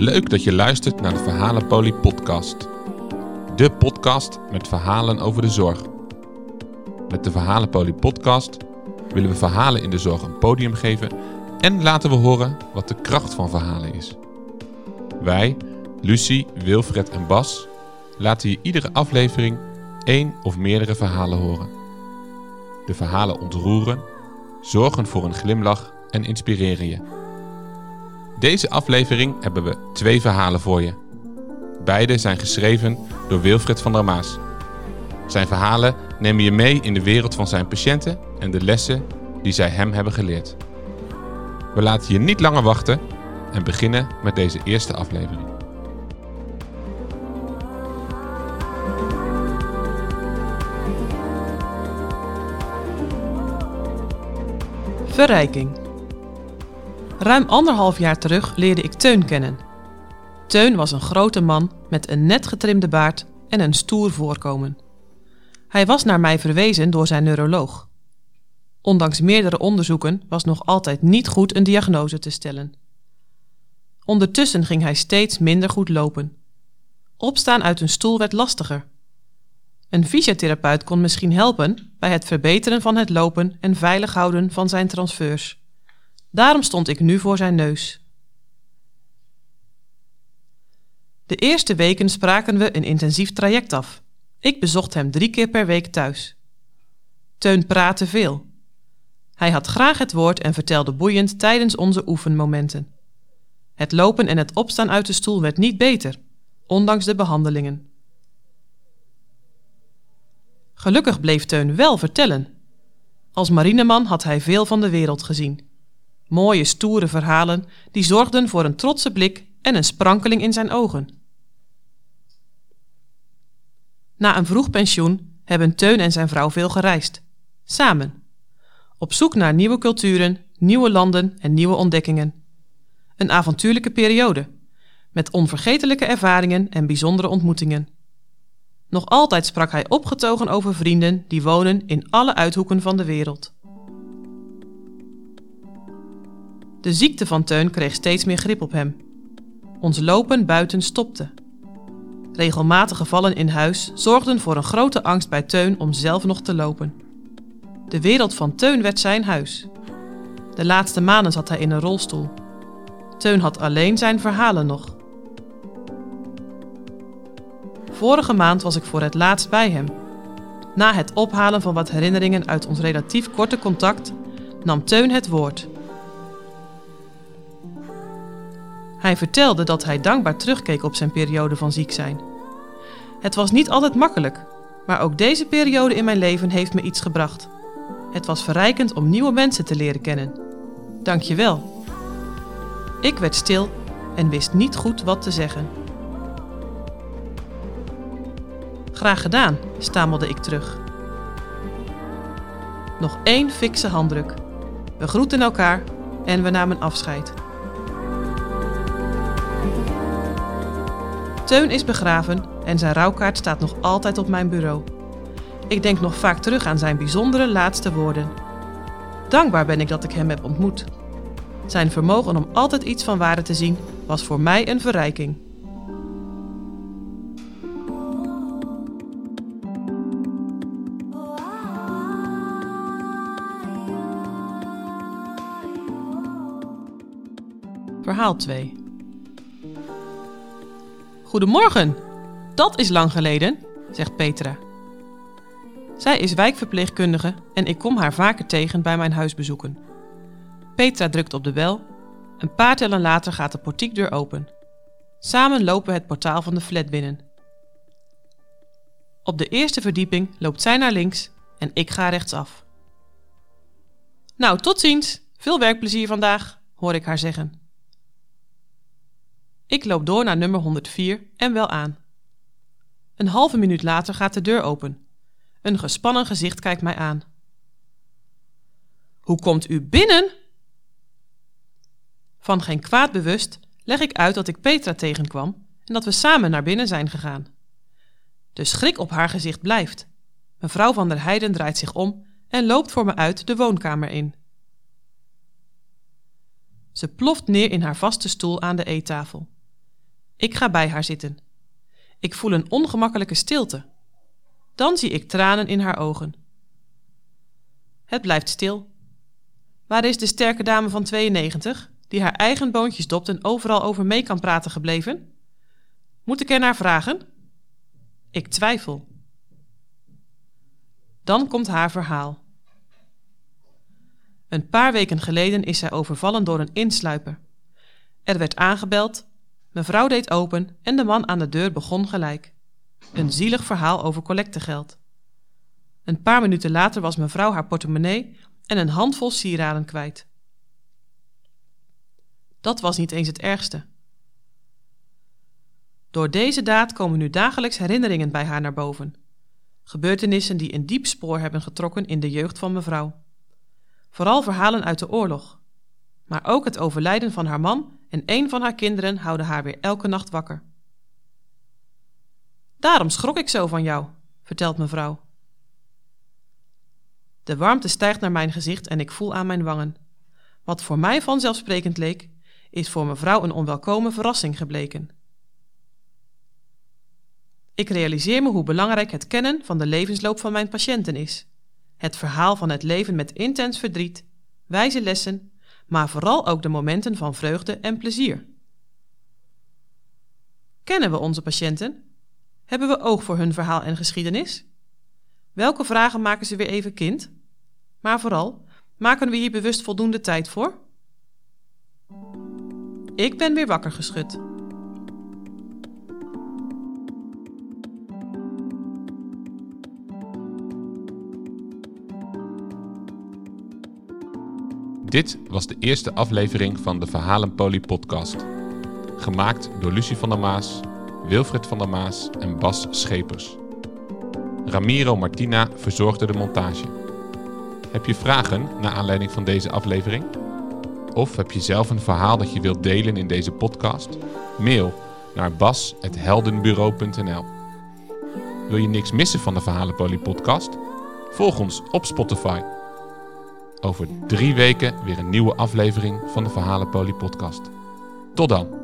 Leuk dat je luistert naar de Verhalenpolie podcast. De podcast met verhalen over de zorg. Met de Verhalenpolie podcast willen we verhalen in de zorg een podium geven en laten we horen wat de kracht van verhalen is. Wij, Lucie, Wilfred en Bas, laten je iedere aflevering één of meerdere verhalen horen. De verhalen ontroeren, zorgen voor een glimlach en inspireren je. Deze aflevering hebben we twee verhalen voor je. Beide zijn geschreven door Wilfred van der Maas. Zijn verhalen nemen je mee in de wereld van zijn patiënten en de lessen die zij hem hebben geleerd. We laten je niet langer wachten en beginnen met deze eerste aflevering. Verrijking. Ruim anderhalf jaar terug leerde ik Teun kennen. Teun was een grote man met een net getrimde baard en een stoer voorkomen. Hij was naar mij verwezen door zijn neuroloog. Ondanks meerdere onderzoeken was nog altijd niet goed een diagnose te stellen. Ondertussen ging hij steeds minder goed lopen. Opstaan uit een stoel werd lastiger. Een fysiotherapeut kon misschien helpen bij het verbeteren van het lopen en veilig houden van zijn transfers. Daarom stond ik nu voor zijn neus. De eerste weken spraken we een intensief traject af. Ik bezocht hem drie keer per week thuis. Teun praatte veel. Hij had graag het woord en vertelde boeiend tijdens onze oefenmomenten. Het lopen en het opstaan uit de stoel werd niet beter, ondanks de behandelingen. Gelukkig bleef Teun wel vertellen. Als marineman had hij veel van de wereld gezien. Mooie, stoere verhalen die zorgden voor een trotse blik en een sprankeling in zijn ogen. Na een vroeg pensioen hebben Teun en zijn vrouw veel gereisd. Samen. Op zoek naar nieuwe culturen, nieuwe landen en nieuwe ontdekkingen. Een avontuurlijke periode. Met onvergetelijke ervaringen en bijzondere ontmoetingen. Nog altijd sprak hij opgetogen over vrienden die wonen in alle uithoeken van de wereld. De ziekte van Teun kreeg steeds meer grip op hem. Ons lopen buiten stopte. Regelmatige vallen in huis zorgden voor een grote angst bij Teun om zelf nog te lopen. De wereld van Teun werd zijn huis. De laatste maanden zat hij in een rolstoel. Teun had alleen zijn verhalen nog. Vorige maand was ik voor het laatst bij hem. Na het ophalen van wat herinneringen uit ons relatief korte contact nam Teun het woord. Hij vertelde dat hij dankbaar terugkeek op zijn periode van ziek zijn. Het was niet altijd makkelijk, maar ook deze periode in mijn leven heeft me iets gebracht. Het was verrijkend om nieuwe mensen te leren kennen. Dank je wel. Ik werd stil en wist niet goed wat te zeggen. Graag gedaan, stamelde ik terug. Nog één fikse handdruk. We groeten elkaar en we namen afscheid. Teun is begraven en zijn rouwkaart staat nog altijd op mijn bureau. Ik denk nog vaak terug aan zijn bijzondere laatste woorden. Dankbaar ben ik dat ik hem heb ontmoet. Zijn vermogen om altijd iets van waarde te zien was voor mij een verrijking. Verhaal 2 Goedemorgen, dat is lang geleden, zegt Petra. Zij is wijkverpleegkundige en ik kom haar vaker tegen bij mijn huisbezoeken. Petra drukt op de bel. Een paar tellen later gaat de portiekdeur open. Samen lopen we het portaal van de flat binnen. Op de eerste verdieping loopt zij naar links en ik ga rechtsaf. Nou, tot ziens. Veel werkplezier vandaag, hoor ik haar zeggen. Ik loop door naar nummer 104 en wel aan. Een halve minuut later gaat de deur open. Een gespannen gezicht kijkt mij aan. Hoe komt u binnen? Van geen kwaad bewust leg ik uit dat ik Petra tegenkwam en dat we samen naar binnen zijn gegaan. De schrik op haar gezicht blijft. Mevrouw van der Heijden draait zich om en loopt voor me uit de woonkamer in. Ze ploft neer in haar vaste stoel aan de eettafel. Ik ga bij haar zitten. Ik voel een ongemakkelijke stilte. Dan zie ik tranen in haar ogen. Het blijft stil. Waar is de sterke dame van 92, die haar eigen boontjes dopt en overal over mee kan praten gebleven? Moet ik er naar vragen? Ik twijfel. Dan komt haar verhaal. Een paar weken geleden is zij overvallen door een insluiper. Er werd aangebeld, mevrouw deed open en de man aan de deur begon gelijk. Een zielig verhaal over collectegeld. Een paar minuten later was mevrouw haar portemonnee en een handvol sieraden kwijt. Dat was niet eens het ergste. Door deze daad komen nu dagelijks herinneringen bij haar naar boven. Gebeurtenissen die een diep spoor hebben getrokken in de jeugd van mevrouw. Vooral verhalen uit de oorlog. Maar ook het overlijden van haar man en een van haar kinderen houden haar weer elke nacht wakker. Daarom schrok ik zo van jou, vertelt mevrouw. De warmte stijgt naar mijn gezicht en ik voel aan mijn wangen. Wat voor mij vanzelfsprekend leek, is voor mevrouw een onwelkome verrassing gebleken. Ik realiseer me hoe belangrijk het kennen van de levensloop van mijn patiënten is. Het verhaal van het leven met intens verdriet, wijze lessen, maar vooral ook de momenten van vreugde en plezier. Kennen we onze patiënten? Hebben we oog voor hun verhaal en geschiedenis? Welke vragen maken ze weer even kind? Maar vooral, maken we hier bewust voldoende tijd voor? Ik ben weer wakker geschud. Dit was de eerste aflevering van de Verhalenpolie podcast. Gemaakt door Lucie van der Maas, Wilfred van der Maas en Bas Schepers. Ramiro Martina verzorgde de montage. Heb je vragen naar aanleiding van deze aflevering? Of heb je zelf een verhaal dat je wilt delen in deze podcast? Mail naar bas.heldenbureau.nl Wil je niks missen van de Verhalenpolie podcast? Volg ons op Spotify. Over drie weken weer een nieuwe aflevering van de Verhalenpolie podcast. Tot dan!